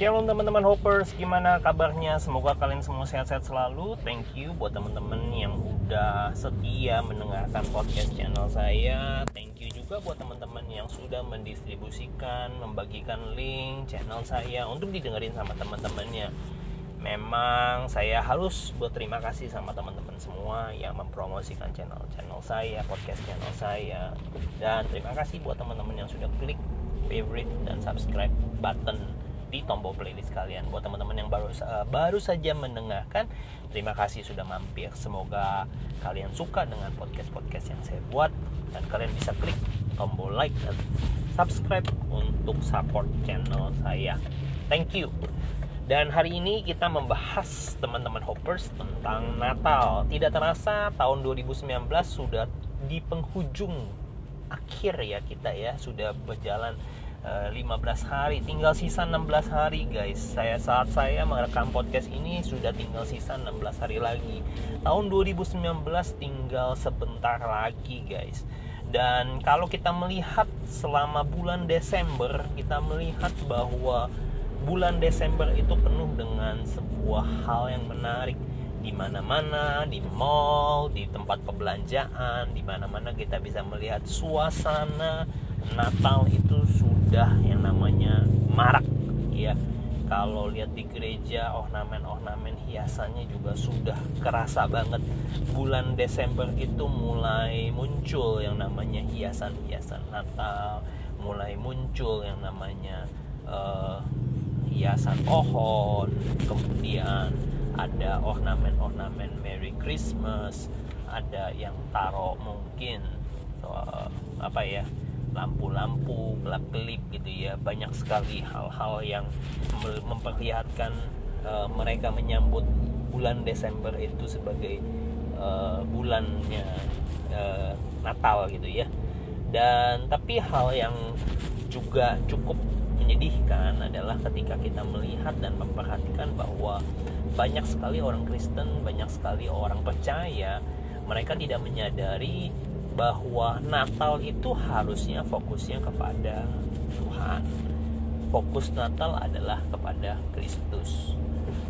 Shalom teman-teman hoppers, gimana kabarnya? Semoga kalian semua sehat-sehat selalu. Thank you buat teman-teman yang udah setia mendengarkan podcast channel saya. Thank you juga buat teman-teman yang sudah mendistribusikan, membagikan link channel saya untuk didengerin sama teman-temannya. Memang saya harus berterima kasih sama teman-teman semua yang mempromosikan channel-channel saya, podcast channel saya. Dan terima kasih buat teman-teman yang sudah klik favorite dan subscribe button di tombol playlist kalian. Buat teman-teman yang baru uh, baru saja mendengarkan, terima kasih sudah mampir. Semoga kalian suka dengan podcast-podcast yang saya buat dan kalian bisa klik tombol like dan subscribe untuk support channel saya. Thank you. Dan hari ini kita membahas teman-teman hoppers tentang Natal. Tidak terasa tahun 2019 sudah di penghujung akhir ya kita ya sudah berjalan 15 eh, hari. Tinggal sisa 16 hari guys. Saya saat saya merekam podcast ini sudah tinggal sisa 16 hari lagi. Tahun 2019 tinggal sebentar lagi guys. Dan kalau kita melihat selama bulan Desember kita melihat bahwa bulan Desember itu penuh dengan sebuah hal yang menarik. Di mana-mana, di mall, di tempat perbelanjaan, di mana-mana kita bisa melihat suasana Natal itu sudah yang namanya marak ya. Kalau lihat di gereja ornamen-ornamen hiasannya juga sudah kerasa banget. Bulan Desember itu mulai muncul yang namanya hiasan-hiasan Natal mulai muncul yang namanya uh, hiasan pohon kemudian ada ornamen-ornamen Merry Christmas ada yang taruh mungkin uh, apa ya lampu-lampu gelap-gelip gitu ya. Banyak sekali hal-hal yang memperlihatkan uh, mereka menyambut bulan Desember itu sebagai uh, bulannya uh, Natal gitu ya. Dan tapi hal yang juga cukup menyedihkan adalah ketika kita melihat dan memperhatikan bahwa banyak sekali orang Kristen, banyak sekali orang percaya mereka tidak menyadari bahwa Natal itu harusnya fokusnya kepada Tuhan. Fokus Natal adalah kepada Kristus.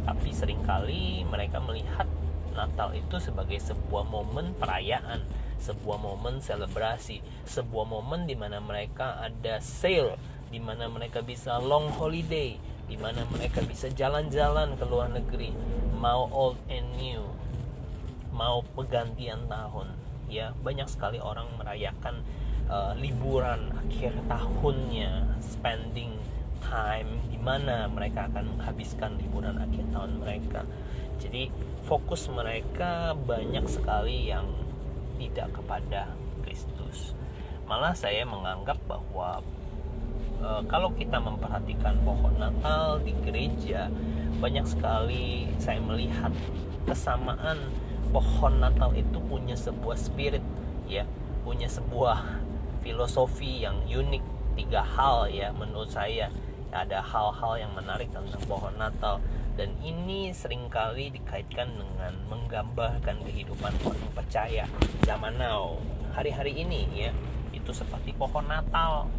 Tapi sering kali mereka melihat Natal itu sebagai sebuah momen perayaan, sebuah momen selebrasi, sebuah momen di mana mereka ada sale, di mana mereka bisa long holiday, di mana mereka bisa jalan-jalan ke luar negeri, mau old and new, mau pergantian tahun ya banyak sekali orang merayakan uh, liburan akhir tahunnya spending time di mana mereka akan menghabiskan liburan akhir tahun mereka. Jadi fokus mereka banyak sekali yang tidak kepada Kristus. Malah saya menganggap bahwa uh, kalau kita memperhatikan pohon Natal di gereja banyak sekali saya melihat kesamaan pohon Natal itu punya sebuah spirit ya. Punya sebuah filosofi yang unik tiga hal ya menurut saya. Ada hal-hal yang menarik tentang pohon Natal. Dan ini sering kali dikaitkan dengan menggambarkan kehidupan orang percaya zaman now. Hari-hari ini ya itu seperti pohon Natal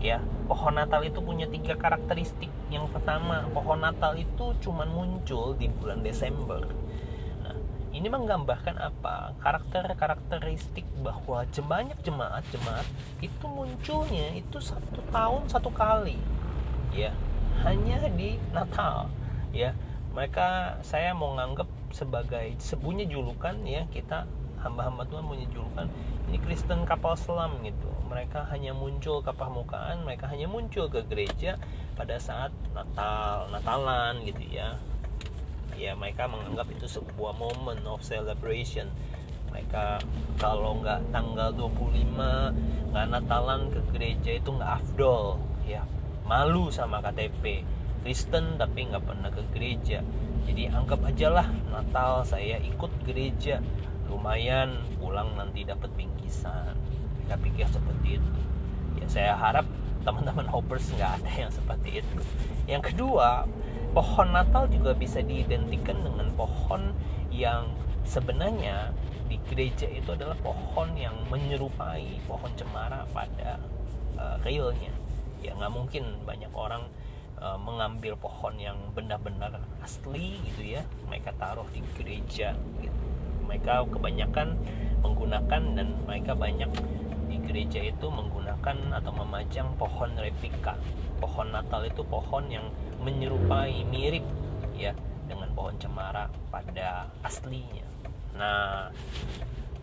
ya. Pohon Natal itu punya tiga karakteristik. Yang pertama pohon Natal itu cuman muncul di bulan Desember ini menggambarkan apa? Karakter-karakteristik bahwa banyak jemaat-jemaat itu munculnya itu satu tahun satu kali ya. Hanya di Natal ya. Mereka saya mau nganggap sebagai sebunya julukan ya. Kita hamba-hamba Tuhan punya julukan. Ini Kristen kapal selam gitu. Mereka hanya muncul ke permukaan mereka hanya muncul ke gereja pada saat Natal Natalan gitu ya ya mereka menganggap itu sebuah moment of celebration. Mereka kalau nggak tanggal 25 nggak Natalan ke gereja itu nggak afdol. Ya malu sama KTP Kristen tapi nggak pernah ke gereja. Jadi anggap aja lah Natal saya ikut gereja. Lumayan pulang nanti dapat bingkisan. Mereka pikir seperti itu. Ya saya harap teman-teman hoppers nggak ada yang seperti itu. Yang kedua pohon Natal juga bisa diidentikan dengan pohon yang sebenarnya di gereja itu adalah pohon yang menyerupai pohon cemara pada uh, realnya. Ya nggak mungkin banyak orang uh, mengambil pohon yang benar-benar asli gitu ya. Mereka taruh di gereja gitu. Mereka kebanyakan menggunakan dan mereka banyak di gereja itu menggunakan atau memajang pohon replika pohon Natal itu pohon yang menyerupai mirip ya dengan pohon cemara pada aslinya. Nah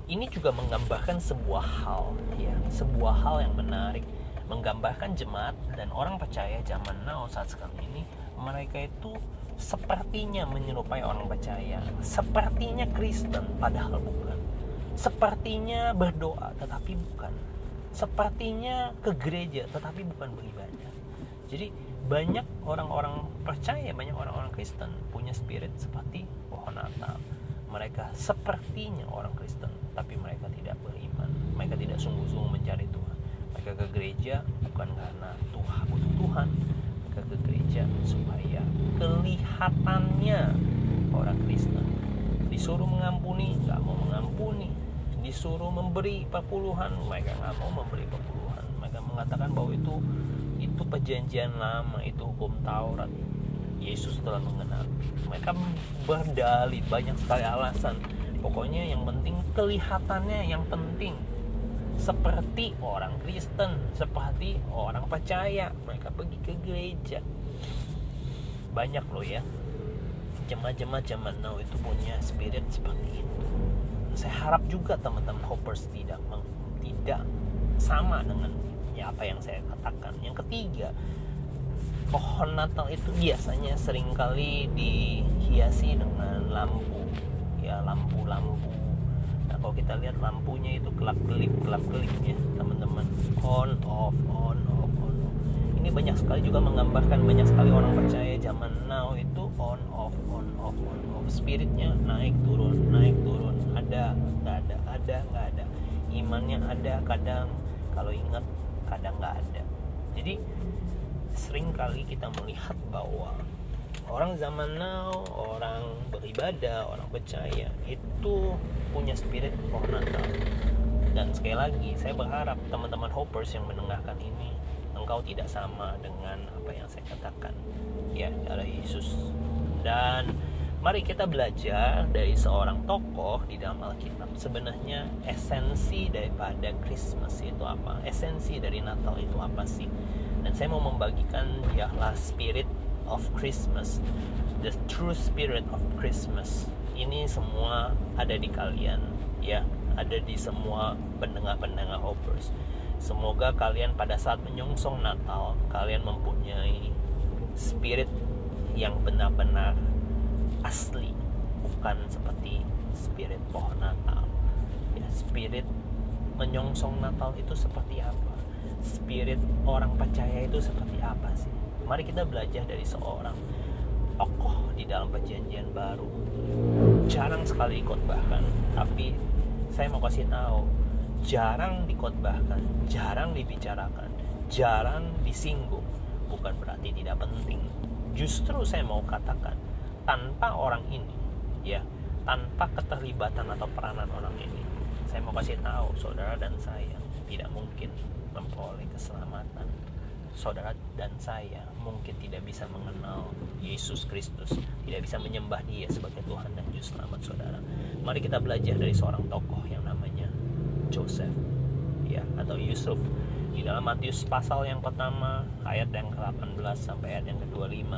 ini juga menggambarkan sebuah hal ya sebuah hal yang menarik. Menggambarkan jemaat dan orang percaya zaman now saat sekarang ini mereka itu sepertinya menyerupai orang percaya. Sepertinya Kristen padahal bukan. Sepertinya berdoa tetapi bukan. Sepertinya ke gereja tetapi bukan beribadah jadi banyak orang-orang percaya banyak orang-orang Kristen punya spirit seperti pohon Natal. Mereka sepertinya orang Kristen tapi mereka tidak beriman. Mereka tidak sungguh-sungguh mencari Tuhan. Mereka ke gereja bukan karena Tuhan butuh Tuhan. Mereka ke gereja supaya kelihatannya orang Kristen. Disuruh mengampuni nggak mau mengampuni. Disuruh memberi perpuluhan mereka nggak mau memberi perpuluhan. Mereka mengatakan bahwa itu itu perjanjian lama itu hukum Taurat. Yesus telah mengenal. Mereka berdalih banyak sekali alasan. Pokoknya yang penting kelihatannya yang penting. Seperti orang Kristen seperti orang percaya. Mereka pergi ke gereja. Banyak loh ya. Jemaat-jemaat zaman now itu punya spirit seperti itu. Saya harap juga teman-teman hoppers tidak tidak sama dengan ya apa yang saya katakan. Yang ketiga pohon Natal itu biasanya sering kali dihiasi dengan lampu ya lampu-lampu. Nah kalau kita lihat lampunya itu gelap gelip gelap gelip ya teman-teman. On off on off on ini banyak sekali juga menggambarkan banyak sekali orang percaya zaman now itu on off on off on off. Spiritnya naik turun naik turun. Ada nggak ada ada nggak ada. Imannya ada kadang. Kalau ingat kadang nggak ada jadi sering kali kita melihat bahwa orang zaman now, orang beribadah, orang percaya itu punya spirit pohon Natal. Dan sekali lagi, saya berharap teman-teman hoppers yang mendengarkan ini, engkau tidak sama dengan apa yang saya katakan. Ya, dari Yesus. Dan mari kita belajar dari seorang tokoh di dalam Alkitab. Sebenarnya esensi daripada Christmas itu apa? Esensi dari Natal itu apa sih? dan saya mau membagikan dialah spirit of Christmas the true spirit of Christmas ini semua ada di kalian ya ada di semua pendengar-pendengar hoppers semoga kalian pada saat menyongsong Natal kalian mempunyai spirit yang benar-benar asli bukan seperti spirit pohon Natal ya spirit menyongsong Natal itu seperti apa spirit orang percaya itu seperti apa sih? Mari kita belajar dari seorang tokoh di dalam perjanjian baru. Jarang sekali bahkan, tapi saya mau kasih tahu, jarang dikotbahkan, jarang dibicarakan, jarang disinggung, bukan berarti tidak penting. Justru saya mau katakan, tanpa orang ini, ya, tanpa keterlibatan atau peranan orang ini, saya mau kasih tahu saudara dan saya tidak mungkin memperoleh keselamatan. Saudara dan saya mungkin tidak bisa mengenal Yesus Kristus tidak bisa menyembah dia sebagai Tuhan dan Juru Selamat saudara. Mari kita belajar dari seorang tokoh yang namanya Joseph ya atau Yusuf. Di dalam Matius pasal yang pertama ayat yang ke-18 sampai ayat yang ke-25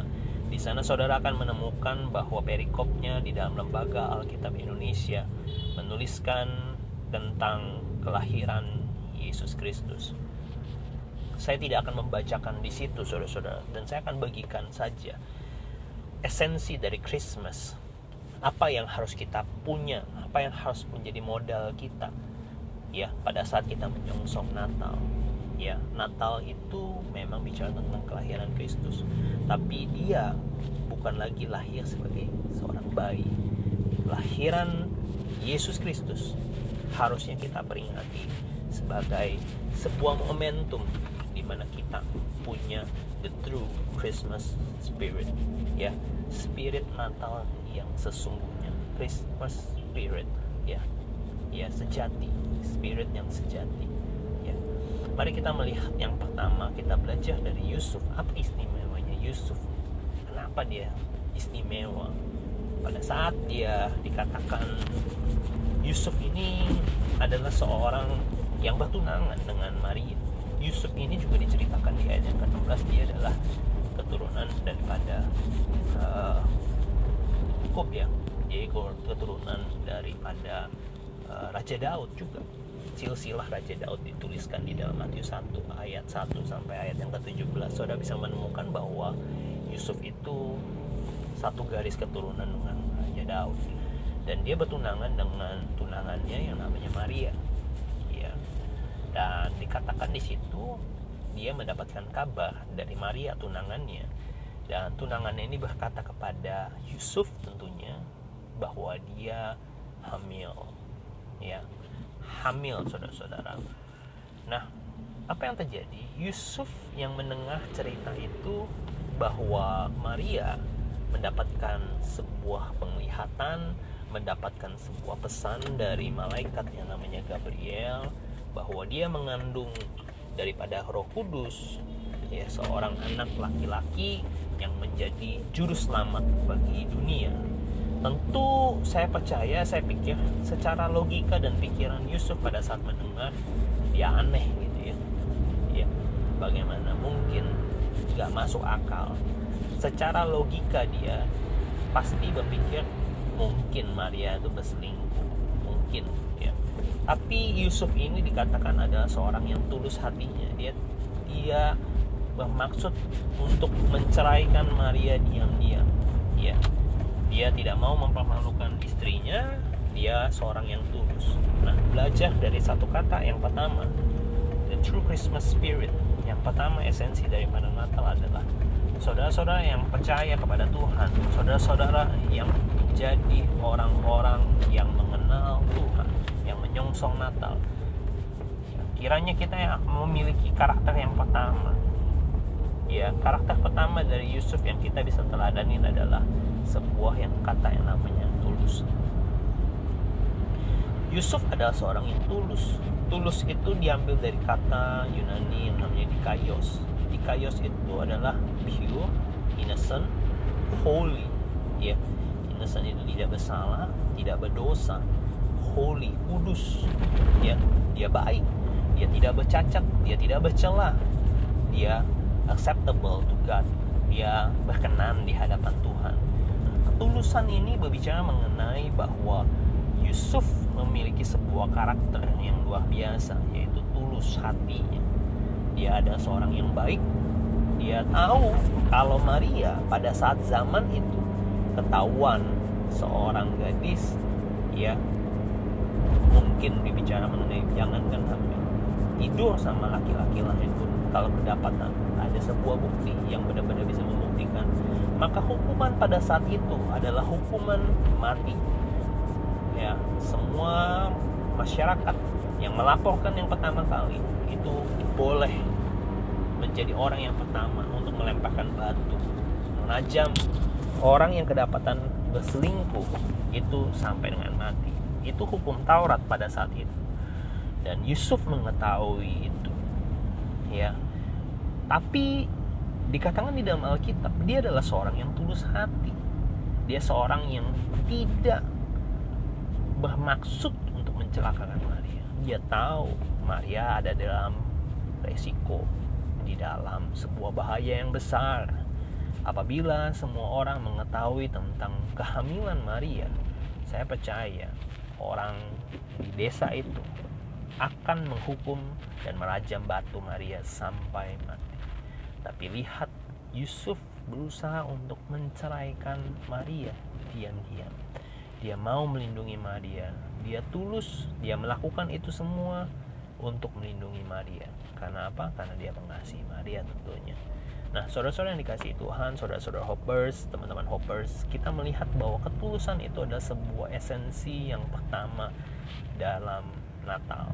di sana saudara akan menemukan bahwa perikopnya di dalam lembaga Alkitab Indonesia menuliskan tentang kelahiran Yesus Kristus. Saya tidak akan membacakan di situ saudara-saudara dan saya akan bagikan saja esensi dari Christmas. Apa yang harus kita punya apa yang harus menjadi modal kita ya pada saat kita menyongsong Natal ya Natal itu memang bicara tentang kelahiran Kristus. Tapi dia bukan lagi lahir sebagai seorang bayi. Lahiran Yesus Kristus harusnya kita peringati sebagai sebuah momentum di mana kita punya the true Christmas spirit ya. Spirit Natal yang sesungguhnya. Christmas spirit ya. Ya sejati. Spirit yang sejati mari kita melihat yang pertama. Kita belajar dari Yusuf. Apa istimewanya? Yusuf kenapa dia istimewa? Pada saat dia dikatakan Yusuf ini adalah seorang yang bertunangan dengan Maria. Yusuf ini juga diceritakan di ayat yang ke-16 dia adalah keturunan daripada uh, Yakub ya. Dia keturunan daripada uh, Raja Daud juga silsilah Raja Daud dituliskan di dalam Matius 1 ayat 1 sampai ayat yang ke-17 saudara bisa menemukan bahwa Yusuf itu satu garis keturunan dengan Raja Daud. Dan dia bertunangan dengan tunangannya yang namanya Maria. Ya dan dikatakan di situ dia mendapatkan kabar dari Maria tunangannya. Dan tunangannya ini berkata kepada Yusuf tentunya bahwa dia hamil. Ya hamil saudara-saudara. Nah apa yang terjadi? Yusuf yang mendengar cerita itu bahwa Maria mendapatkan sebuah penglihatan mendapatkan sebuah pesan dari malaikat yang namanya Gabriel bahwa dia mengandung daripada Roh Kudus ya seorang anak laki-laki yang menjadi juru selamat bagi dunia tentu saya percaya saya pikir secara logika dan pikiran Yusuf pada saat mendengar dia aneh gitu ya. Ya bagaimana mungkin nggak masuk akal. Secara logika dia pasti berpikir mungkin Maria itu berselingkuh mungkin ya. Tapi Yusuf ini dikatakan adalah seorang yang tulus hatinya. Dia dia bermaksud untuk menceraikan Maria diam-diam ya dia tidak mau mempermalukan istrinya dia seorang yang tulus. Nah belajar dari satu kata yang pertama the true Christmas spirit. Yang pertama esensi daripada Natal adalah saudara-saudara yang percaya kepada Tuhan. Saudara-saudara yang menjadi orang-orang yang mengenal Tuhan yang menyongsong Natal. Kiranya kita yang memiliki karakter yang pertama ya karakter pertama dari Yusuf yang kita bisa teladanin adalah sebuah yang kata yang namanya tulus. Yusuf adalah seorang yang tulus. Tulus itu diambil dari kata Yunani yang namanya dikaios. Dikaios itu adalah pure innocent holy. Ya innocent itu tidak bersalah tidak berdosa. Holy kudus. Ya dia baik. Dia tidak bercacat dia tidak bercela dia acceptable to God. Dia berkenan di hadapan Tuhan. Ketulusan ini berbicara mengenai bahwa Yusuf memiliki sebuah karakter yang luar biasa yaitu tulus hatinya. Dia ada seorang yang baik. Dia tahu kalau Maria pada saat zaman itu ketahuan seorang gadis ya mungkin dibicara mengenai jangankan hamil tidur sama laki-laki lain pun kalau kedapatan ada sebuah bukti yang benar-benar bisa membuktikan. Maka hukuman pada saat itu adalah hukuman mati. Ya semua masyarakat yang melaporkan yang pertama kali itu boleh menjadi orang yang pertama untuk melemparkan batu menajam orang yang kedapatan berselingkuh itu sampai dengan mati. Itu hukum Taurat pada saat itu. Dan Yusuf mengetahui itu. Ya tapi dikatakan di dalam Alkitab dia adalah seorang yang tulus hati. Dia seorang yang tidak bermaksud untuk mencelakakan Maria. Dia tahu Maria ada dalam resiko di dalam sebuah bahaya yang besar. Apabila semua orang mengetahui tentang kehamilan Maria saya percaya orang di desa itu akan menghukum dan merajam batu Maria sampai mati. Tapi lihat Yusuf berusaha untuk menceraikan Maria diam-diam. Dia mau melindungi Maria. Dia tulus, dia melakukan itu semua untuk melindungi Maria. Karena apa? Karena dia mengasihi Maria tentunya. Nah, saudara-saudara yang dikasih Tuhan, saudara-saudara hoppers, teman-teman hoppers, kita melihat bahwa ketulusan itu adalah sebuah esensi yang pertama dalam Natal.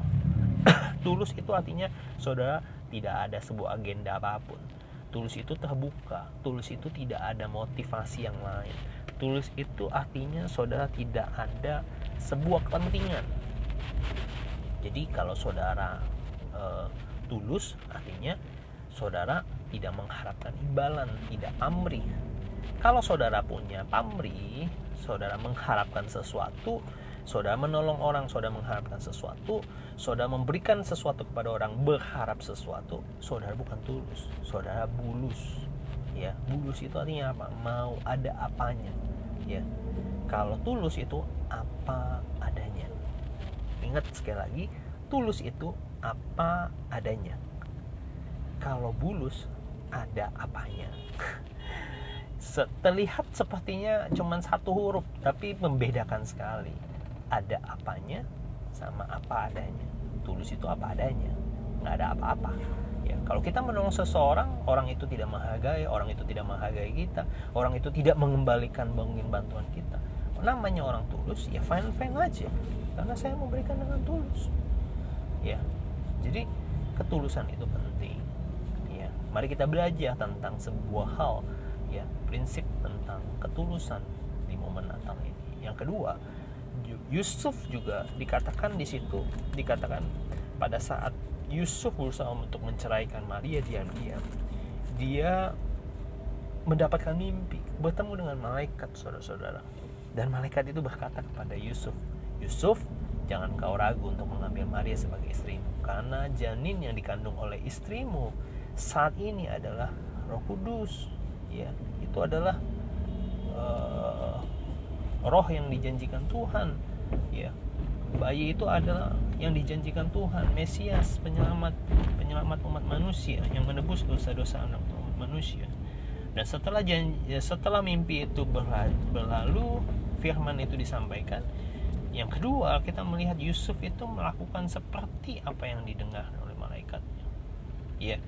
Tulus itu artinya saudara tidak ada sebuah agenda apa pun. Tulus itu terbuka. Tulus itu tidak ada motivasi yang lain. Tulus itu artinya saudara tidak ada sebuah kepentingan. Jadi kalau saudara uh, tulus artinya saudara tidak mengharapkan imbalan, tidak amri. Kalau saudara punya pamri, saudara mengharapkan sesuatu, saudara menolong orang, saudara mengharapkan sesuatu, saudara memberikan sesuatu kepada orang berharap sesuatu, saudara bukan tulus, saudara bulus. Ya, bulus itu artinya apa? Mau ada apanya. Ya. Kalau tulus itu apa adanya. Ingat sekali lagi, tulus itu apa adanya. Kalau bulus ada apanya. Terlihat sepertinya cuma satu huruf, tapi membedakan sekali. Ada apanya sama apa adanya. Tulus itu apa adanya, nggak ada apa-apa. Ya, kalau kita menolong seseorang, orang itu tidak menghargai, orang itu tidak menghargai kita, orang itu tidak mengembalikan mungkin bantuan kita. Namanya orang tulus, ya fine fine aja, karena saya memberikan dengan tulus. Ya, jadi ketulusan itu penting mari kita belajar tentang sebuah hal ya prinsip tentang ketulusan di momen Natal ini yang kedua Yusuf juga dikatakan di situ dikatakan pada saat Yusuf berusaha untuk menceraikan Maria diam-diam dia mendapatkan mimpi bertemu dengan malaikat saudara-saudara. Dan malaikat itu berkata kepada Yusuf Yusuf jangan kau ragu untuk mengambil Maria sebagai istrimu karena janin yang dikandung oleh istrimu saat ini adalah Roh Kudus. Ya itu adalah uh, roh yang dijanjikan Tuhan. Ya. Bayi itu adalah yang dijanjikan Tuhan Mesias penyelamat penyelamat umat manusia yang menebus dosa-dosa anak manusia. Dan setelah janji, ya, setelah mimpi itu berlalu firman itu disampaikan. Yang kedua kita melihat Yusuf itu melakukan seperti apa yang didengar oleh malaikatnya. Ya.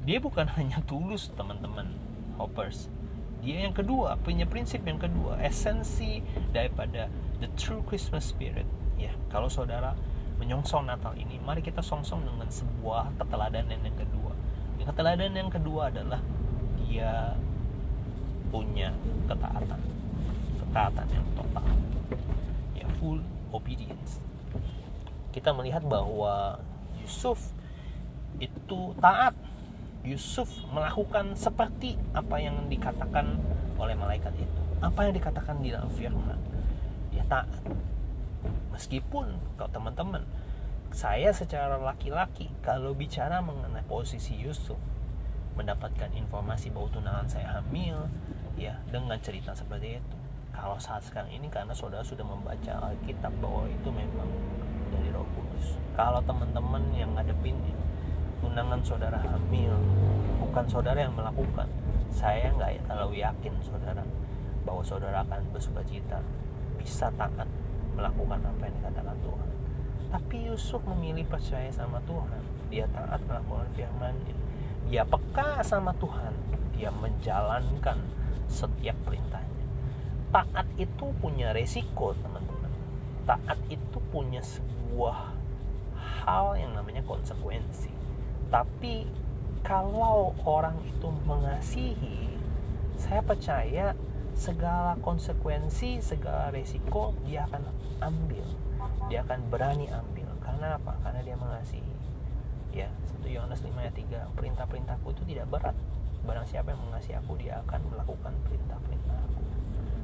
Dia bukan hanya tulus teman-teman hoppers dia yang kedua punya prinsip yang kedua esensi daripada the true Christmas spirit. Ya kalau saudara menyongsong Natal ini mari kita songsong dengan sebuah keteladanan yang kedua. Keteladanan yang kedua adalah dia punya ketaatan. Ketaatan yang total. Ya full obedience. Kita melihat bahwa Yusuf itu taat Yusuf melakukan seperti apa yang dikatakan oleh malaikat itu. Apa yang dikatakan di dalam firman. Dia taat. Meskipun kalau teman-teman, saya secara laki-laki kalau bicara mengenai posisi Yusuf mendapatkan informasi bahwa tunangan saya hamil ya dengan cerita seperti itu. Kalau saat sekarang ini karena saudara sudah membaca Alkitab bahwa itu memang dari Roh Kudus. Kalau teman-teman yang ngadepin tunangan saudara hamil bukan saudara yang melakukan. Saya nggak terlalu yakin saudara bahwa saudara akan bersuka cita bisa taat melakukan apa yang dikatakan Tuhan. Tapi Yusuf memilih percaya sama Tuhan. Dia taat melakukan firman dia peka sama Tuhan. Dia menjalankan setiap perintahnya. Taat itu punya resiko teman-teman. Taat itu punya sebuah hal yang namanya konsekuensi tapi kalau orang itu mengasihi saya percaya segala konsekuensi segala resiko dia akan ambil. Dia akan berani ambil. Karena apa? Karena dia mengasihi. Ya 1 Yohanes 5 ayat 3 perintah-perintahku itu tidak berat. Barang siapa yang mengasihi aku dia akan melakukan perintah-perintah aku.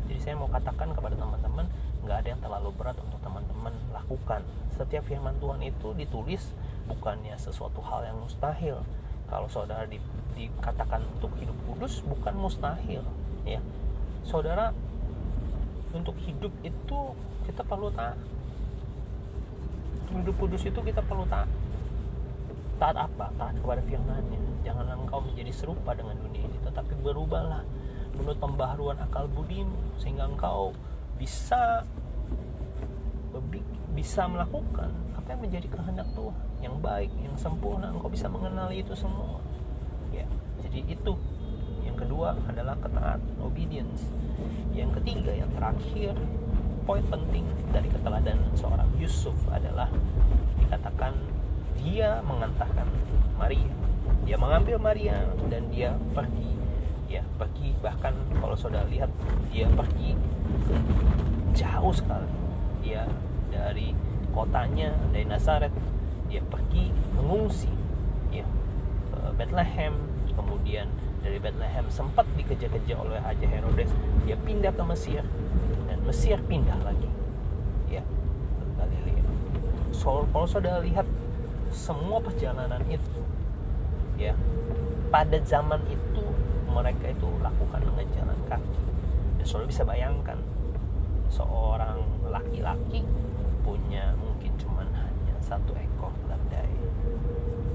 Jadi saya mau katakan kepada teman-teman nggak ada yang terlalu berat untuk teman-teman lakukan. Setiap firman Tuhan itu ditulis bukannya sesuatu hal yang mustahil. Kalau saudara di, dikatakan untuk hidup kudus bukan mustahil ya. Saudara untuk hidup itu kita perlu taat. Hidup kudus itu kita perlu taat. Taat apa? Taat kepada firmannya. Jangan engkau menjadi serupa dengan dunia ini tetapi berubahlah. Menurut pembaharuan akal budimu sehingga engkau bisa bisa melakukan apa yang menjadi kehendak Tuhan yang baik yang sempurna. Engkau bisa mengenali itu semua. Ya jadi itu. Yang kedua adalah ketaatan obedience. Yang ketiga yang terakhir poin penting dari keteladanan seorang Yusuf adalah dikatakan dia mengantarkan Maria. Dia mengambil Maria dan dia pergi. Ya pergi bahkan kalau saudara lihat dia pergi jauh sekali. Dia dari kotanya dari Nazaret dia pergi mengungsi ya. Bethlehem kemudian dari Bethlehem sempat dikejar-kejar oleh Raja Herodes dia pindah ke Mesir dan Mesir pindah lagi ya. Ke Galilea so, kalau saudara lihat semua perjalanan itu ya pada zaman itu mereka itu lakukan dengan jalan kaki. Dan saudara bisa bayangkan seorang laki-laki punya mungkin cuman hanya satu ekor keledai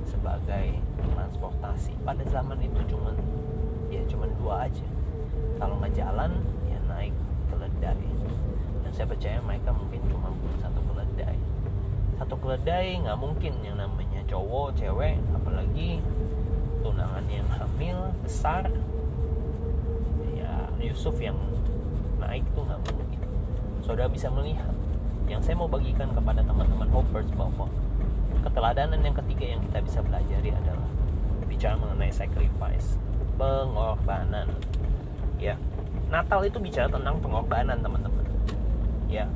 sebagai transportasi. Pada zaman itu cuman ya cuman dua aja. Kalau nggak jalan ya naik keledai dan saya percaya mereka mungkin cuma punya satu keledai satu keledai nggak mungkin yang namanya cowok cewek apalagi tunangan yang hamil besar. Ya Yusuf yang naik tuh nggak mungkin. Saudara bisa melihat yang saya mau bagikan kepada teman-teman hoppers bahwa keteladanan yang ketiga yang kita bisa pelajari adalah bicara mengenai sacrifice pengorbanan. Ya Natal itu bicara tentang pengorbanan teman-teman. Ya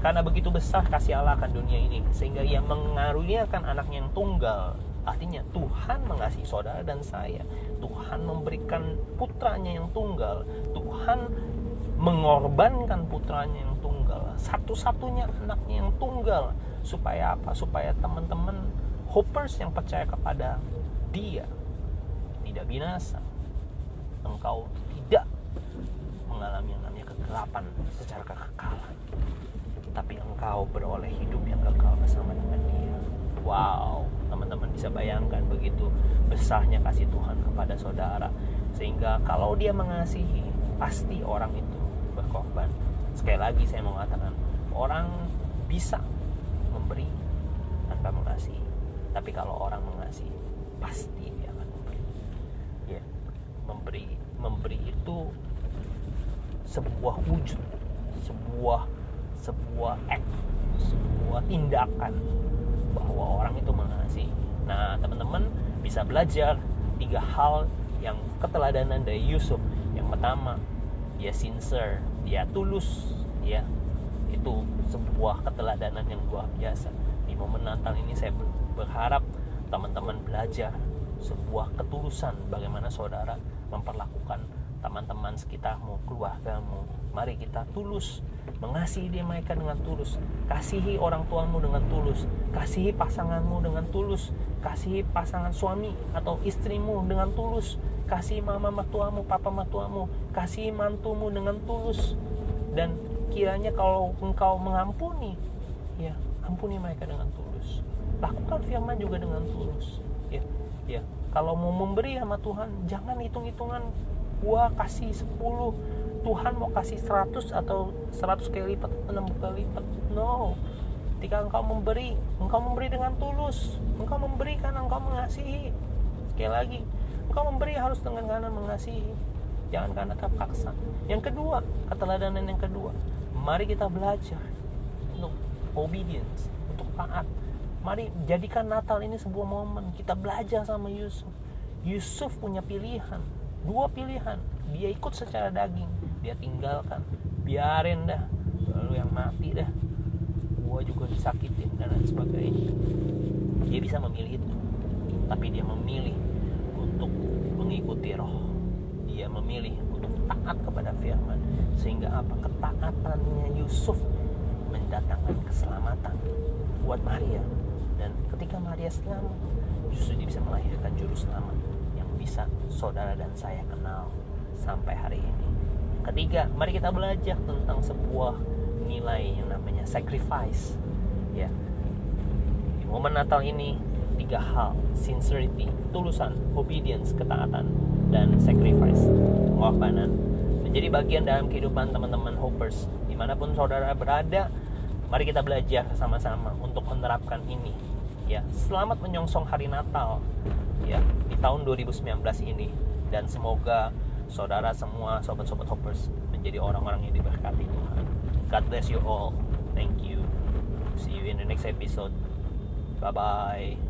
karena begitu besar kasih Allah akan dunia ini sehingga ia mengaruniakan anaknya yang tunggal. Artinya Tuhan mengasihi saudara dan saya. Tuhan memberikan putranya yang tunggal. Tuhan mengorbankan putranya yang satu-satunya anaknya yang tunggal. Supaya apa? Supaya teman-teman hoppers yang percaya kepada dia tidak binasa. Engkau tidak mengalami yang namanya kegelapan secara kekekalan tapi engkau beroleh hidup yang kekal bersama dengan dia. Wow teman-teman bisa bayangkan begitu besarnya kasih Tuhan kepada saudara. Sehingga kalau dia mengasihi pasti orang itu berkorban sekali lagi saya mau katakan orang bisa memberi tanpa mengasihi. Tapi kalau orang mengasihi pasti dia akan memberi. Ya memberi memberi itu sebuah wujud sebuah sebuah act sebuah tindakan bahwa orang itu mengasihi. Nah teman-teman bisa belajar tiga hal yang keteladanan dari Yusuf. Yang pertama dia sincere dia tulus. Ya. Itu sebuah keteladanan yang luar biasa. Di momen Natal ini saya berharap teman-teman belajar sebuah ketulusan bagaimana saudara memperlakukan teman-teman sekitarmu, keluargamu. Mari kita tulus mengasihi dia mereka dengan tulus. Kasihi orang tuamu dengan tulus. Kasihi pasanganmu dengan tulus. Kasihi pasangan suami atau istrimu dengan tulus. Kasihi mama mertuamu, papa mertuamu. Kasihi mantumu dengan tulus. Dan kiranya kalau engkau mengampuni, ya ampuni mereka dengan tulus. Lakukan firman juga dengan tulus. Ya, ya. Kalau mau memberi sama Tuhan, jangan hitung-hitungan gua kasih 10 Tuhan mau kasih 100 atau 100 kali lipat 60 kali lipat. No. Ketika engkau memberi engkau memberi dengan tulus. Engkau memberi karena engkau mengasihi. Sekali lagi engkau memberi harus dengan karena mengasihi jangan karena terpaksa. Yang kedua keteladanan yang kedua mari kita belajar untuk obedience untuk taat. Mari jadikan Natal ini sebuah momen. Kita belajar sama Yusuf. Yusuf punya pilihan dua pilihan. Dia ikut secara daging. Dia tinggalkan. Biarin dah. Lalu yang mati dah. Gua juga disakitin dan lain sebagainya. Dia bisa memilih itu. Tapi dia memilih untuk mengikuti roh. Dia memilih untuk taat kepada firman. Sehingga apa? Ketaatannya Yusuf mendatangkan keselamatan buat Maria. Dan ketika Maria selamat justru dia bisa melahirkan juru selamat bisa saudara dan saya kenal sampai hari ini. Ketiga, mari kita belajar tentang sebuah nilai yang namanya sacrifice. Ya. Di momen Natal ini tiga hal, sincerity, tulusan, obedience, ketaatan, dan sacrifice, pengorbanan menjadi bagian dalam kehidupan teman-teman hoppers di mana pun saudara berada mari kita belajar sama-sama untuk menerapkan ini ya selamat menyongsong hari Natal ya di tahun 2019 ini dan semoga saudara semua sobat-sobat hoppers menjadi orang-orang yang diberkati Tuhan. God bless you all. Thank you. See you in the next episode. Bye bye.